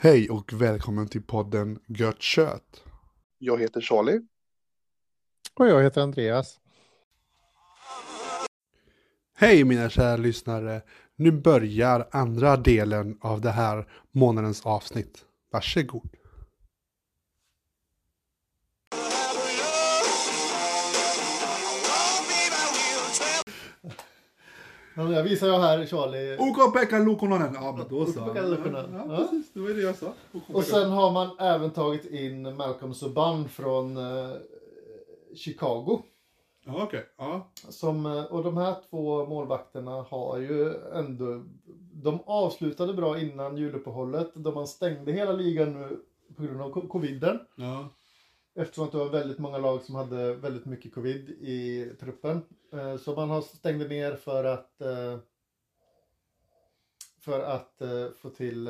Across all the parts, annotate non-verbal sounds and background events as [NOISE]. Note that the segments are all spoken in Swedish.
Hej och välkommen till podden Gött Kött. Jag heter Charlie. Och jag heter Andreas. Hej mina kära lyssnare. Nu börjar andra delen av det här månadens avsnitt. Varsågod. Ja, Jag visar jag här Charlie. Ukko-Pekka Lukononen. Ja, men då så. Ukko-Pekka. Ja, Ja. precis. Det var det jag sa. Och sen har man även tagit in Malcolm Subban från eh, Chicago. Ja, okej. Ja. Som, eh, och de här två målvakterna har ju ändå... De avslutade bra innan juluppehållet. Då man stängde hela ligan nu på grund av co- coviden. Ja. Eftersom att det var väldigt många lag som hade väldigt mycket covid i truppen. Eh, Så man har stängde ner för att eh, för att eh, få till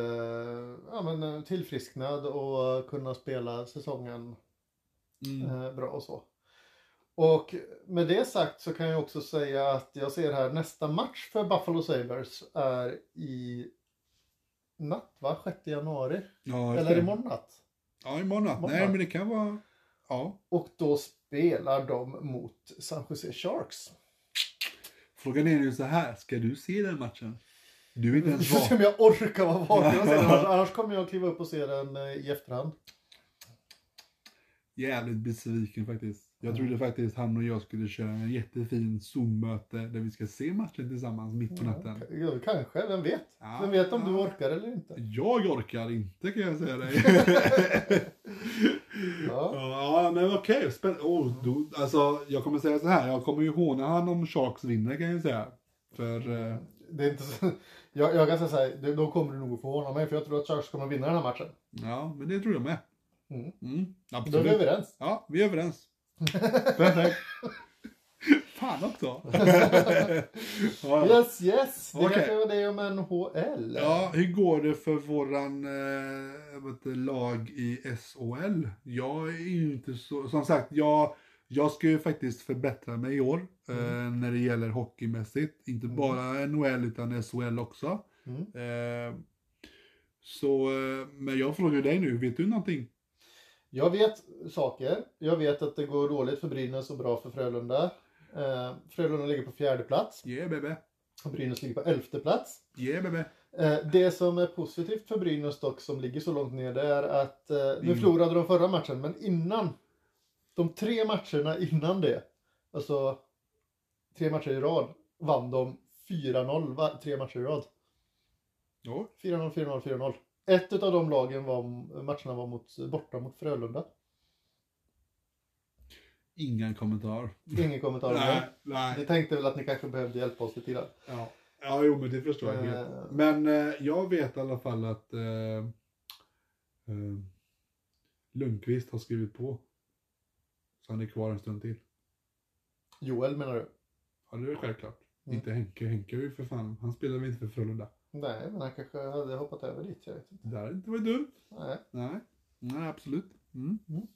ja, men, tillfrisknad och kunna spela säsongen Mm. bra och så. Och med det sagt så kan jag också säga att jag ser här nästa match för Buffalo Sabres är i natt va? 6 januari? Ja, Eller imorgon natt? Ja, imorgon natt. Nej, men det kan vara... Ja. Och då spelar de mot San Jose Sharks. Frågan är ju så här. Ska du se den matchen? Du är inte ens [LAUGHS] vaken. om jag orkar vara vaken och se den. Annars, [LAUGHS] annars kommer jag kliva upp och se den eh, i efterhand. Jävligt besviken faktiskt. Jag Mm. trodde faktiskt han och jag skulle köra en jättefin Zoom-möte där vi ska se matchen tillsammans mitt på natten. Ja, kanske, vem vet? Ja, Vem vet om du orkar eller inte? Jag orkar inte kan jag säga dig. [LAUGHS] Ja. ja, men okej. Spänn- oh, då, alltså, jag kommer säga så här. Jag kommer ju håna han om Sharks vinner kan jag säga. För... Eh, Det är inte så... [LAUGHS] jag, jag kan säga så här, då kommer du nog att förvåna mig för jag tror att Sharks kommer vinna den här matchen. ja, men det tror jag med. Mm. Mm, Då är absolut. vi överens. Ja, vi är överens. Perfekt. Fan också. ja. Yes, yes! Det Okej. kanske var det om NHL. ja, hur går det för våran eh, vet lag i SHL? Jag är ju inte så, som sagt, jag, jag ska ju faktiskt förbättra mig i år eh, när det gäller hockeymässigt. Inte Mm. bara NHL utan SHL också. Mm. Eh, så, eh, men jag frågar dig nu, vet du någonting? Jag vet saker. Jag vet att det går dåligt för Brynäs och bra för Frölunda. Eh, Frölunda ligger på fjärde plats Yeah baby, och Brynäs ligger på elfte plats. yeah baby. Eh, Det som är positivt för Brynäs dock som ligger så långt ner det är att eh, nu Mm. förlorade de förra matchen men innan de tre matcherna innan det alltså tre matcher i rad vann de 4-0 va- tre matcher i rad. Ja, 4-0, 4-0, 4-0. Ett av de lagen var, matcherna var mot, borta mot Frölunda. ingen kommentar. Ingen kommentar om Nej, nej. Ni tänkte väl att ni kanske behövde hjälpa oss lite grann. Ja, ja jo men det förstår jag helt. Eh. Men eh, jag vet i alla fall att eh, eh, Lundqvist har skrivit på. Så han är kvar en stund till. Joel menar du? Ja det är självklart. Mm. Inte Henke. Henke är ju för fan, han spelar väl inte för Frölunda. Nej, men han kanske hade hoppat över dit. Jag vet inte. Det hade inte varit dumt. Nej. Nej, nej absolut. Mm. Mm.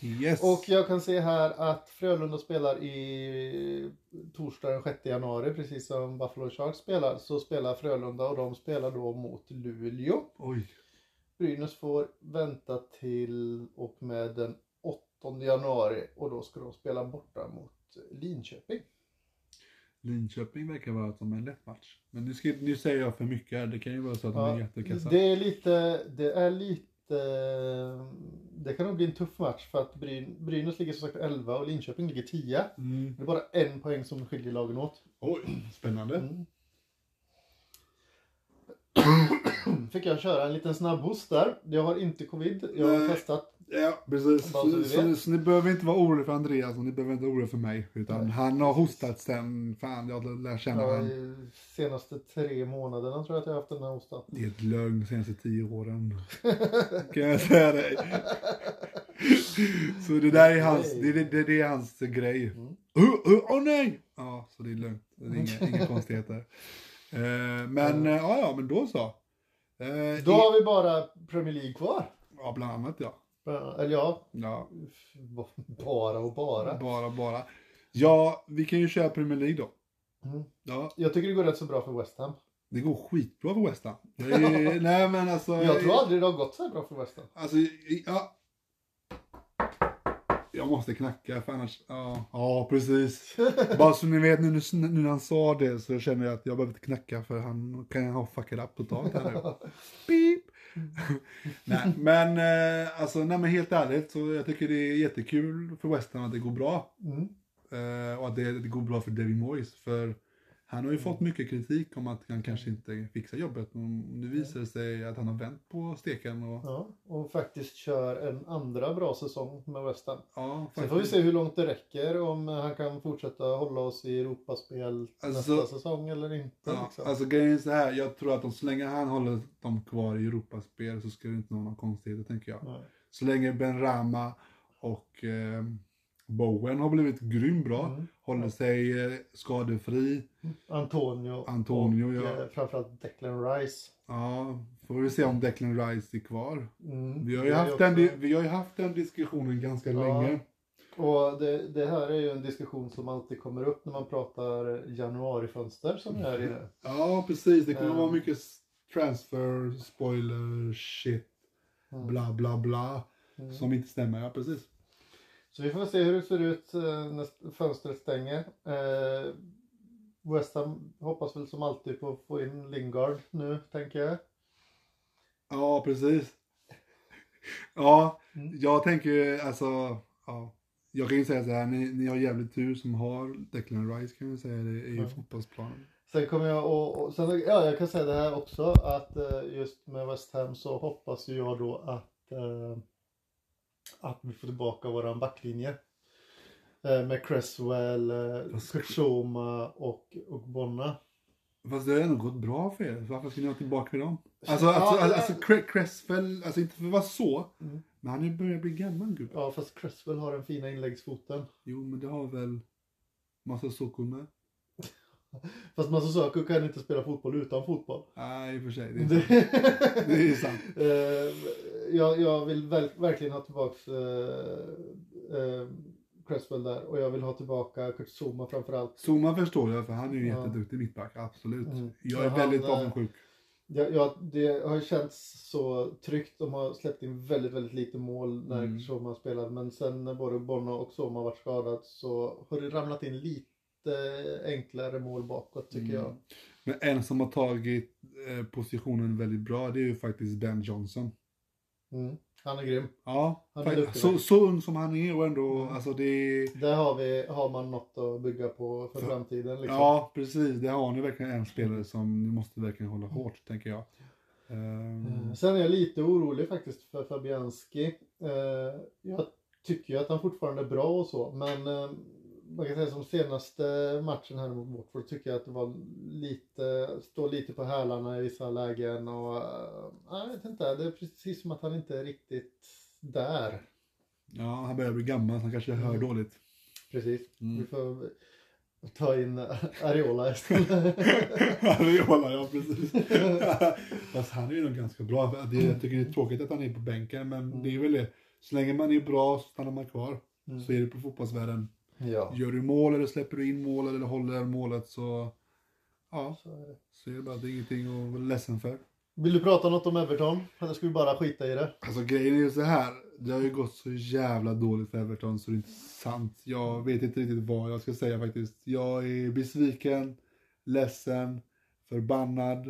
Yes. Och jag kan se här att Frölunda spelar i torsdag den 6 januari, precis som Buffalo Sharks spelar. Så spelar Frölunda och de spelar då mot Luleå. Oj. Brynäs får vänta till och med den 8 januari och då ska de spela borta mot Linköping. Linköping verkar vara som en lätt match. Men nu, ska, nu säger jag för mycket här. Det kan ju vara så att de är Ja, jättekassa. det är lite, det är lite, det kan nog bli en tuff match för att Bryn, Brynäs ligger som sagt 11 och Linköping ligger 10. Mm. Det är bara en poäng som skiljer lagen åt. Oj, spännande. Mm. Fick jag köra en liten snabbhost där. Jag har inte covid. Jag har Nej. testat. Ja, precis. Så Så, så, ni behöver inte vara oroliga för Andreas och ni behöver inte vara oroliga för mig. Utan han har hostat sen, fan jag lär känna Ja, honom. i senaste tre månaderna tror jag att jag har haft den här hostan. Det är ett lögn de senaste tio åren. kan jag säga dig. [LAUGHS] så det där är hans, det, det, det, det är hans grej. Mm. Åh oh, oh, nej! Ja, så det är lugnt. Det är inga, inga [LAUGHS] konstigheter. Eh, men eh, ja, ja, men då så. Eh, Då har vi bara Premier League kvar. Ja, bland annat ja. Eller ja, ja. bara och bara. Bara, bara. Ja, vi kan ju köra Premier League då. Mm. Ja, Jag tycker det går rätt så bra för West Ham. det går skitbra för West Ham. Är- [LAUGHS] Nej men alltså. Jag tror aldrig det har gått så här bra för West Ham. Alltså, ja. Jag måste knacka för annars, ja, ja precis. Bara så ni vet nu, nu, nu när han sa det så känner jag att jag behöver inte knacka för han kan ha fuckat up totalt här nu. Beep. [LAUGHS] nej, men eh, alltså, nej men helt ärligt så jag tycker det är jättekul för West Ham att det går bra. Mm. Eh, och att det, det går bra för David Moyes. För han har ju fått mycket kritik om att han kanske inte fixar jobbet. Och nu visar det sig att han har vänt på steken. Och, Ja, och faktiskt kör en andra bra säsong med West Ham. ja, Sen får vi se hur långt det räcker om han kan fortsätta hålla oss i Europaspel Alltså- nästa säsong eller inte. Ja, liksom. alltså grejen är så här, jag tror att om, så länge han håller dem kvar i Europaspel så ska det inte vara någon konstigheter tänker jag. Nej. Så länge Ben Rama och eh, Bowen har blivit grym bra, Mm. håller sig eh, skadefri. Antonio, Antonio, och ja. eh, framförallt Declan Rice. Ja, får vi se om Declan Rice är kvar. Mm. Vi har ju, haft, den, vi har haft den diskussionen ganska Ja. länge. Och det, det här är ju en diskussion som alltid kommer upp när man pratar januarifönster som är i det. Ja, precis. Det kommer Mm. vara mycket s- transfer, spoiler, shit, Mm. bla bla bla. Mm. Som inte stämmer, ja precis. Så vi får se hur det ser ut eh, när fönstret stänger. Eh, West Ham hoppas väl som alltid på att få in Lingard nu, tänker jag. Ja, precis. [LAUGHS] Ja, Mm. jag tänker ju, alltså, ja. Jag kan ju säga så här, ni, ni har jävligt tur som har Declan Rice kan jag säga det i Mm. fotbollsplanen. Sen kommer jag och, och sen, ja, jag kan säga det här också att eh, just med West Ham så hoppas ju jag då att eh, att vi får tillbaka våran backlinje. Eh, med Cresswell, eh, Kurzoma och, och Bonna. Fast det har ändå gått bra för er, varför ska ni ha tillbaka med dem? Alltså, Ja, alltså, ja. alltså Cre- Cresswell, alltså inte för att vara så, Mm. men han börjar bli gammal gubben. Ja fast Cresswell har den fina inläggsfoten. Jo, men det har väl Massa Soko med? [LAUGHS] Fast Masosako kan inte spela fotboll utan fotboll. Nej, i och för sig. Det är sant. [LAUGHS] Det är sant. Eh, jag, jag vill väl, verkligen ha tillbaks eh, eh, Cresswell där och jag vill ha tillbaka Kurt Zuma framförallt. Zuma förstår jag, för han är ju Ja. jätteduktig mittback, absolut. Mm. Jag är Men väldigt han, eh, avundsjuk. Ja, ja, det har känts så tryggt. De har släppt in väldigt, väldigt lite mål när Mm. Zuma spelat. Men sen när både Bono och Zuma varit skadad så har det ramlat in lite enklare mål bakåt tycker Mm. jag. Men en som har tagit eh, positionen väldigt bra, det är ju faktiskt Ben Johnson. Mm. Han är grym. Ja, Han är duktig, så, så ung som han är och ändå, Mm. alltså det är... Där har, vi, har man något att bygga på för framtiden. Liksom. Ja, precis. Det har ni verkligen en spelare som ni måste verkligen hålla hårt, tänker jag. Ehm, Eh, Sen är jag lite orolig faktiskt för Fabianski. Eh, Jag tycker ju att han fortfarande är bra och så, men eh, man kan säga som senaste matchen här mot Watford tycker jag att det var lite, står lite på hälarna i vissa lägen och eh, jag vet inte, det är precis som att han inte är riktigt där. ja, han börjar bli gammal, han kanske hör Mm. dåligt. Precis. Mm. Vi får ta in Areola istället. [LAUGHS] Ariola, ja precis. [LAUGHS] Fast han är ju nog ganska bra. Det- Jag tycker det är tråkigt att han är på bänken, men det är väl det. Så länge man är bra så stannar man kvar. Mm. Så är det på fotbollsvärlden. Ja, Gör du mål eller släpper du in mål eller håller målet så... Ja, så är det. så är det bara det är ingenting att vara ledsen för. Vill du prata något om Everton? Eller ska vi bara skita i det? Alltså grejen är ju så här. Det har ju gått så jävla dåligt för Everton så det är inte sant. Jag vet inte riktigt vad jag ska säga faktiskt. Jag är besviken, ledsen, förbannad.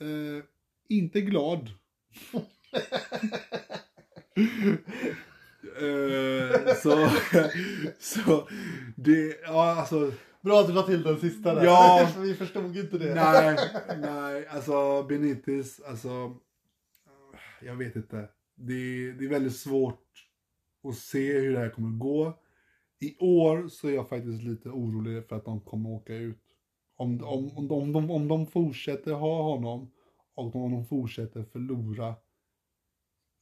Eh, inte glad. [LAUGHS] eh, så, [LAUGHS] så det, ja alltså. Bra att du la till den sista där. Ja. [LAUGHS] vi förstod inte det. Nej, [LAUGHS] nej, alltså Benitez, alltså. Jag vet inte. Det, det är väldigt svårt att se hur det här kommer gå. I år så är jag faktiskt lite orolig för att de kommer åka ut. Om, om, om, de, om, de, om de fortsätter ha honom och om de fortsätter förlora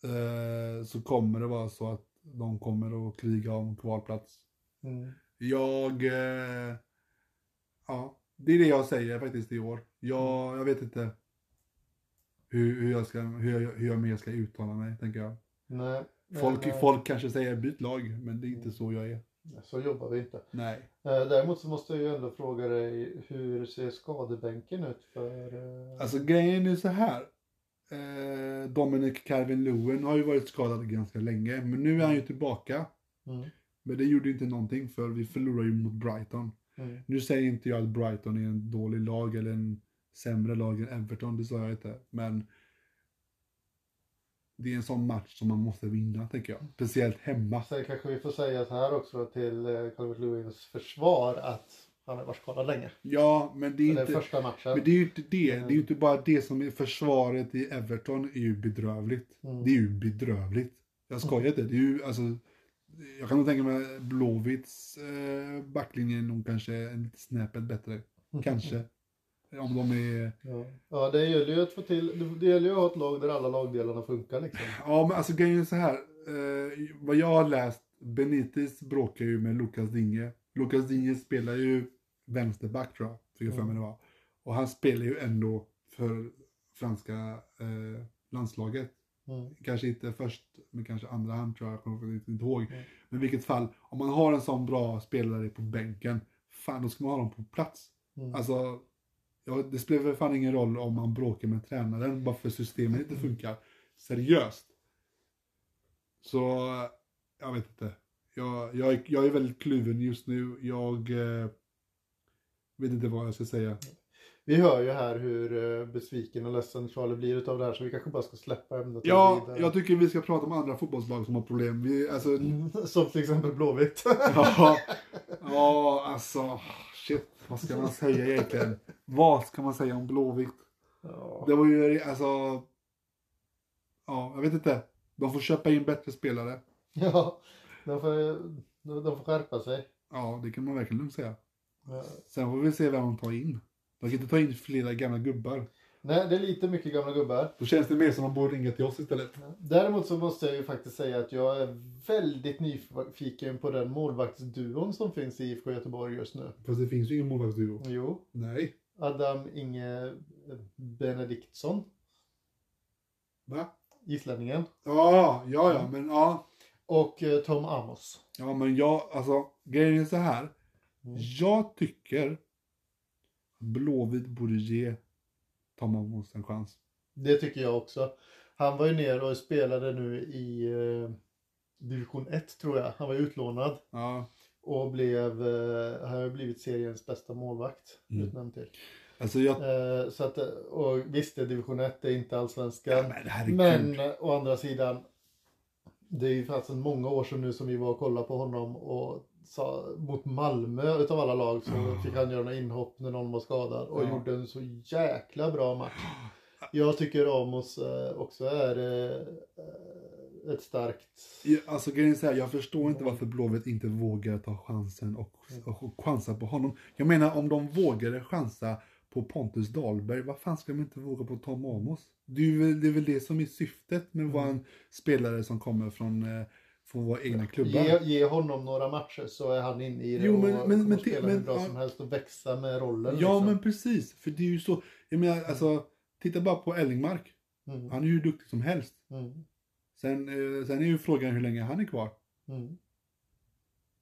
eh, så kommer det vara så att de kommer att kriga om kvalplats. Mm. Jag... Eh, ja, det är det jag säger faktiskt i år. Jag, jag vet inte hur, hur, jag ska, hur, jag, hur jag mer ska uttala mig, tänker jag. Nej. Folk, men, eh, folk kanske säger byt lag, men det är inte så jag är. Så jobbar vi inte. Nej. Eh, Däremot så måste jag ju ändå fråga dig, hur ser skadebänken ut för... eh, Alltså grejen är så här. Eh, Dominic Calvin-Lewin har ju varit skadad ganska länge, men nu är han ju tillbaka. Mm, Men det gjorde inte någonting för vi förlorade ju mot Brighton. mm, Nu säger inte jag att Brighton är en dålig lag eller en sämre lag än Everton, det sa jag inte. Men det är en sån match som man måste vinna, tänker jag. Speciellt hemma. Sen kanske vi får säga så här också till eh, Calvert Lewins försvar att han har varit skadad länge. Ja, men det är inte... första matchen. Men det är ju inte det. Det är ju inte bara det som är försvaret i Everton är ju bedrövligt. Mm. Det är ju bedrövligt. Jag skojar inte. Det är ju alltså... Jag kan nog tänka mig Blåvitts eh, backlinje är nog kanske en snäppet bättre. Kanske. Om de är... Ja. ja, det gäller ju att få till, det- gäller ju att ha ett lag där alla lagdelarna funkar liksom. Ja, men alltså grejen är så här. Eh, vad jag har läst, Benitez bråkar ju med Lucas Digne. Lucas Digne spelar ju vänsterback tror jag, fick jag för mig det var. Och han spelar ju ändå för franska eh, landslaget. Mm. Kanske inte först, men kanske andra hand tror jag, jag kommer inte ihåg. Mm. Men i vilket fall, om man har en sån bra spelare på bänken, fan då ska man ha dem på plats. Mm. Alltså, ja, det spelar väl fan ingen roll om man bråkar med tränaren bara för systemet inte funkar. Seriöst. Så, jag vet inte. Jag, jag, är- jag är väldigt kluven just nu. Jag eh, vet inte vad jag ska säga. Vi hör ju här hur eh, besviken och ledsen Charlie blir utav det här så vi kanske bara ska släppa ämnet Ja, jag tycker vi ska prata om andra fotbollslag som har problem. Vi, alltså, [LAUGHS] Som till exempel Blåvitt. [LAUGHS] ja, ja, alltså, shit. Vad ska man säga egentligen? Vad ska man säga om Blåvitt? ja. Det var ju, alltså, ja, jag vet inte. De får köpa in bättre spelare. ja, de får, de får skärpa sig. Ja, det kan man verkligen lugnt säga. Ja. Sen får vi se vem de tar in. De kan inte ta in flera gamla gubbar. Nej, det är lite mycket gamla gubbar. Då känns det mer som att de borde ringa till oss istället. Däremot så måste jag ju faktiskt säga att jag är väldigt nyfiken på den målvaktsduon som finns i IFK Göteborg just nu. Fast det finns ju ingen målvaktsduo. Jo, Nej. Adam Inge Benediktsson, Va? islänningen. Ja, ja, ja, men ja. Och eh, Tom Amos. Ja, men jag, alltså, grejen är så här. Mm. Jag tycker Blåvitt borde ge Tom Amos en chans. Det tycker jag också. Han var ju ner och spelade nu i eh, division 1 tror jag. Han var utlånad Ja, och blev, eh, har ju blivit seriens bästa målvakt. Mm. Utnämnd till. alltså jag... Eh, så att, eh, och visst, det är division 1, det är inte Ja, allsvenskan. men herregud. Men eh, å andra sidan, det är ju faktiskt många år sedan nu som vi var och kollade på honom och sa, mot Malmö utav alla lag så Ja. fick han göra några inhopp när någon var skadad och Ja. gjorde en så jäkla bra match. Jag tycker Ramos eh, också är eh, ett starkt... Ja, Alltså grejen är jag förstår inte varför Blåvitt inte vågar ta chansen och, och chansa på honom. Jag menar om de vågade chansa på Pontus Dahlberg, vad fan ska de inte våga på Tom Amos? Det är, väl, det är väl det som är syftet med vara en spelare som kommer från, eh, från våra egna klubbar. Ge, ge honom några matcher så är han inne i det Jo, och men- men- kommer men spela hur men, bra ja. som helst och växa med rollen. Ja liksom. men precis, för det är ju så. Jag menar alltså, titta bara på Ellingmark. Mm, Han är ju duktig som helst. mm, Sen, eh, sen är ju frågan hur länge han är kvar. mm.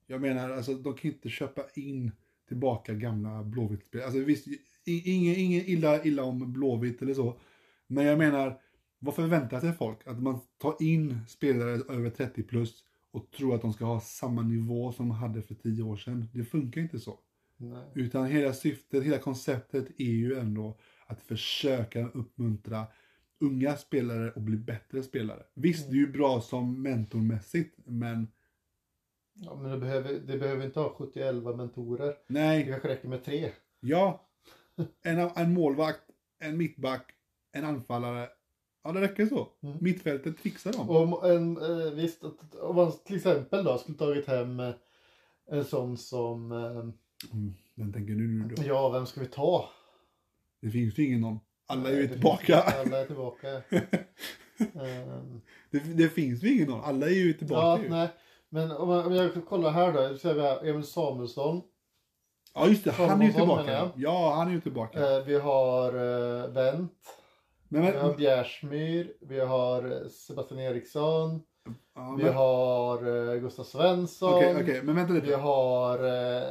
Jag menar, alltså de kan inte köpa in tillbaka gamla Blåvitt-spelare. Alltså visst, i- ingen, ingen illa, illa om Blåvitt eller så. Men jag menar, vad förväntar sig folk? Att man tar in spelare över 30 plus och tror att de ska ha samma nivå som de hade för 10 år sedan. Det funkar inte så. Nej. Utan hela syftet, hela konceptet är ju ändå att försöka uppmuntra unga spelare att bli bättre spelare. Visst, det är ju bra som mentormässigt, men Ja, men det behöver, det behöver inte ha 71 mentorer. Det nej, kanske räcker med tre. ja. En, en målvakt, en mittback, en anfallare. Ja, det räcker så. Mm. Mittfältet fixar dem. Om en, eh, visst, om man till exempel då skulle tagit hem eh, en sån som, eh, Mm, den tänker du nu då. ja vem ska vi ta? Det finns ju ingen någon. Alla är ju tillbaka. Alla är tillbaka. [LAUGHS] Ehm, Det, det finns ju ingen någon. Alla är ju ja, tillbaka. ju. nej. Men om jag, kollar här då, så har vi här Emil Samuelsson. Ja, just det. Han är ju tillbaka. Ja, han är ju tillbaka. Eh, vi har eh, Wendt. Men, Vi men, har Bjärsmyr, vi har Sebastian Eriksson, ja, vi men, har eh, Gustav Svensson, okej, okej, men vänta vi lite. har eh,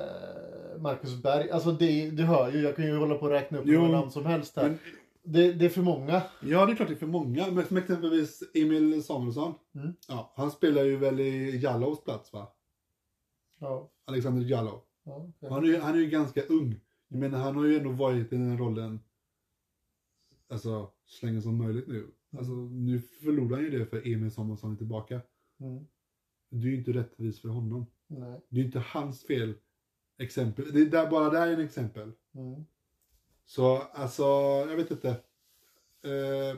Marcus Berg. Alltså det, du hör ju, jag kan ju hålla på och räkna upp hur namn som helst här. Men, Det, det är för många. ja, det är klart det är för många. Men som exempelvis Emil Samuelsson. Mm. Ja, han spelar ju väl i Jallows plats va? Ja, Alexander Jallow. Ja. Han är, ju, han är ju ganska ung. Men han har ju ändå varit i den rollen alltså, så länge som möjligt nu. Alltså, nu förlorar han ju det för Emil Samuelsson är tillbaka. Mm. Det är ju inte rättvist för honom. Nej. Det är ju inte hans fel. Exempel. Det är där, bara där är en exempel. Mm. Så alltså, jag vet inte. Eh,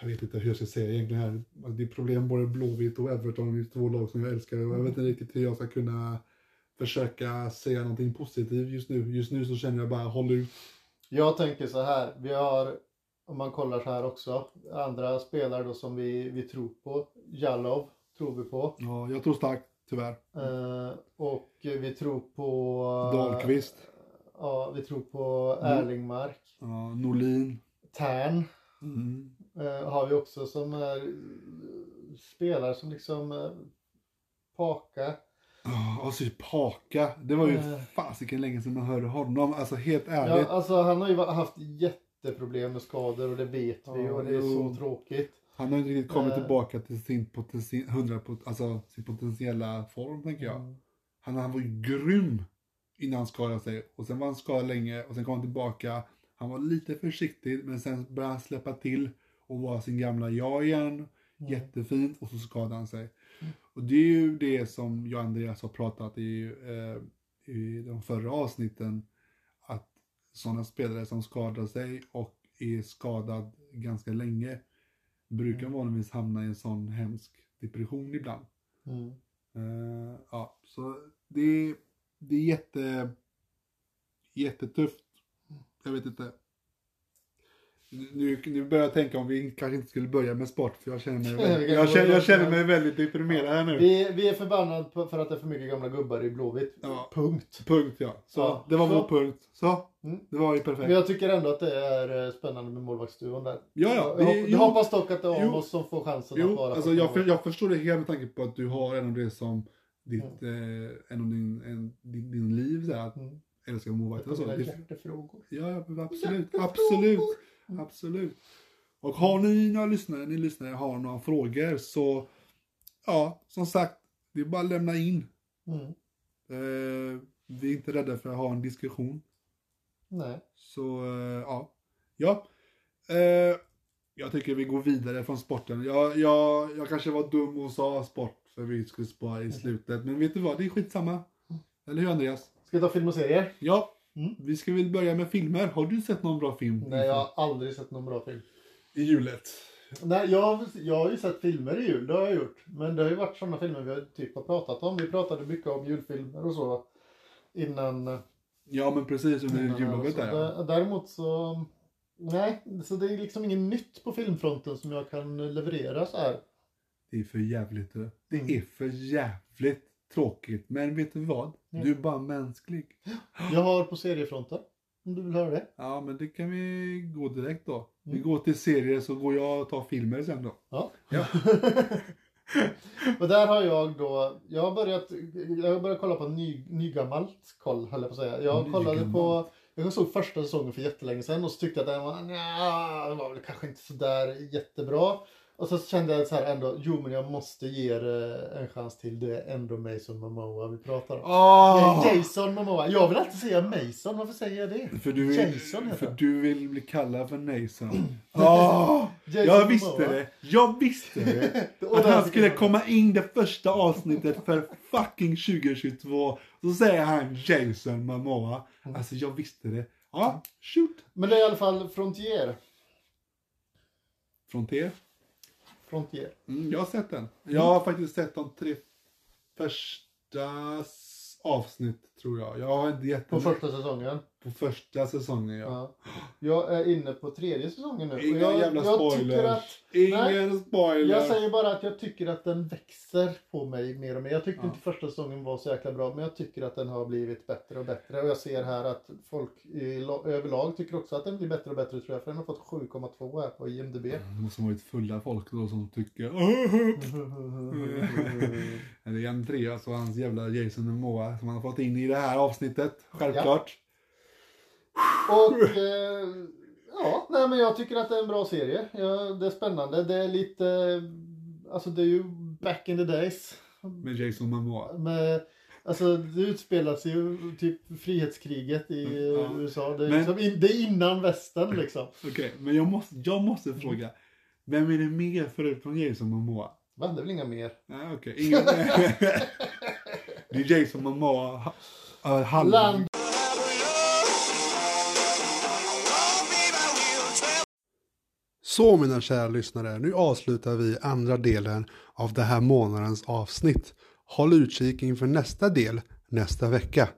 jag vet inte hur jag ska säga egentligen här. Alltså, Det är problem både Blåvitt och Everton, det är två lag som jag älskar. Jag vet inte riktigt hur jag ska kunna försöka säga någonting positivt just nu. Just nu så känner jag bara håll ut. Jag tänker så här. Vi har, om man kollar så här också, andra spelare då som vi, vi tror på. Jalov tror vi på. Ja, jag tror starkt, tyvärr. Eh, och vi tror på... Dahlqvist. Ja, vi tror på Erlingmark. Ja, Norlin. Tern Mm. eh, har vi också som är eh, spelare som liksom eh, Paka. Ja, och så Paka. Det var ju Eh. fasiken länge sedan man hörde honom. Alltså helt Ja, ärligt. alltså han har ju haft jätteproblem med skador och det vet vi Ja, och det är så tråkigt. Han har inte riktigt kommit Eh. tillbaka till sin, potenti- 100 pot- alltså, sin potentiella form, tänker jag. Mm. Han, han var ju grym innan han skadade sig. Och sen var han skadad länge och sen kom han tillbaka. Han var lite försiktig men sen började han släppa till och vara sin gamla jag igen. Mm. Jättefint och så skadade han sig. Och det är ju det som jag och Andreas har pratat i, eh, i de förra avsnitten. Att sådana spelare som skadar sig och är skadad ganska länge brukar Mm. vanligtvis hamna i en sån hemsk depression ibland. Mm. Eh, ja, så det, det är jätte, jättetufft. Jag vet inte. Nu, nu börjar jag tänka om vi kanske inte skulle börja med sport för jag känner mig, Vi [LAUGHS] väldigt, jag känner, jag känner mig väldigt deprimerad här nu. Vi, vi är förbannade för att det är för mycket gamla gubbar i Blåvitt. Ja. Punkt. Punkt ja. Så Ja, det var så. vår punkt. Så, Mm. det var ju Men perfekt. jag tycker ändå att det är eh, spännande med målvaktsduon där. Ja, ja. Jag, det- hop- jag hoppas dock att det är. Amos som får chansen att Jo, vara alltså jag, för, jag förstår det helt med tanke på att du har en av det som ditt, Mm. eh, en av din, en, din, din liv, så här, att Mm. älska målvakter och så. Hjärtefrågor. Ja, men absolut. Hjärtefrågor. Absolut. Mm. Absolut. Och har ni några lyssnare, ni lyssnare har några frågor så, ja, som sagt, det är bara att lämna in. Mm. Eh, vi är inte rädda för att ha en diskussion. Nej. Så, eh, ja. Ja. Eh, jag tycker vi går vidare från sporten. Jag, jag, jag kanske var dum och sa sport för vi skulle spara i slutet. Men vet du vad, det är skitsamma. Eller hur Andreas? Ska vi ta film och serier? Ja, Mm. vi ska väl börja med filmer. Har du sett någon bra film? Nej, jag har aldrig sett någon bra film. I julet? Nej, jag, har- jag har ju sett filmer i jul, det har jag gjort. Men det har ju varit sådana filmer vi har typ har pratat om. Vi pratade mycket om julfilmer och så innan. eh, Ja men precis under jullovet där ja. dä- Däremot så... Nej, så det är liksom inget nytt på filmfronten som jag kan leverera så här. Det är för jävligt du. Det Mm. är för jävligt tråkigt. Men vet du vad? Mm. Du är bara mänsklig. Jag har på seriefronten. Om du vill höra det. Ja men det kan vi gå direkt då. Vi Mm. går till serier så går jag och tar filmer sen då. Ja. Ja. [LAUGHS] och där har jag då, jag har börjat, jag har börjat kolla på ny, nygammalt koll höll jag på att säga. Jag kollade på, Nygammalt. jag såg första säsongen för jättelänge sedan och så tyckte jag att den var, nja, det var väl kanske inte sådär jättebra. Och så kände jag så här ändå, jo men jag måste ge det en chans till. Det är ändå Mason Momoa vi pratar om. Åh! Nej, Jason Momoa. Jag vill alltid säga Mason, varför säger jag det? För du, vill, Jason heter för han. du vill bli kallad för Nason. Åh! [CLEARS THROAT] Jason jag visste Momoa. det. Jag visste det. [LAUGHS] Att han skulle komma in det första avsnittet för fucking 2022. Så säger han Jason Momoa. Mm. Alltså jag visste det. Ja, shoot. Men det är i alla fall Frontier. Frontier. Frontier. Mm, jag har sett den. Jag har faktiskt sett de tre första avsnitt tror jag. Jag har inte gett På första säsongen. På första säsongen ja. Ja. Jag är inne på tredje säsongen nu. Inga jag, jävla spoilers. att Ingen spoiler. Jag säger bara att jag tycker att den växer på mig mer och mer. Jag tyckte Ja. inte första säsongen var så jäkla bra, men jag tycker att den har blivit bättre och bättre. Och jag ser här att folk i, la- överlag tycker också att den blir bättre och bättre tror jag. För den har fått 7,2 här på IMDB. Det måste ha varit fulla folk då som tycker Eller [LAUGHS] [LAUGHS] en trea så hans jävla Jason Momoa som han har fått in i det här avsnittet. Självklart. Och eh, ja, nej men jag tycker att det är en bra serie. Ja, det är spännande. Det är lite, alltså det är ju back in the days. Med Jason Momoa. Med, alltså det utspelar sig ju typ frihetskriget i Mm, ja. USA. Det är, Men- liksom, in, det är innan västern liksom. [LAUGHS] Okej, men jag måste, jag måste fråga. Vem är det mer förutom Jason Momoa? Va, det är väl inga mer? Nej okej, Det [LAUGHS] är Jason Momoa. Uh, Halland. Land Så mina kära lyssnare, nu avslutar vi andra delen av det här månadens avsnitt. Håll utkik inför nästa del nästa vecka.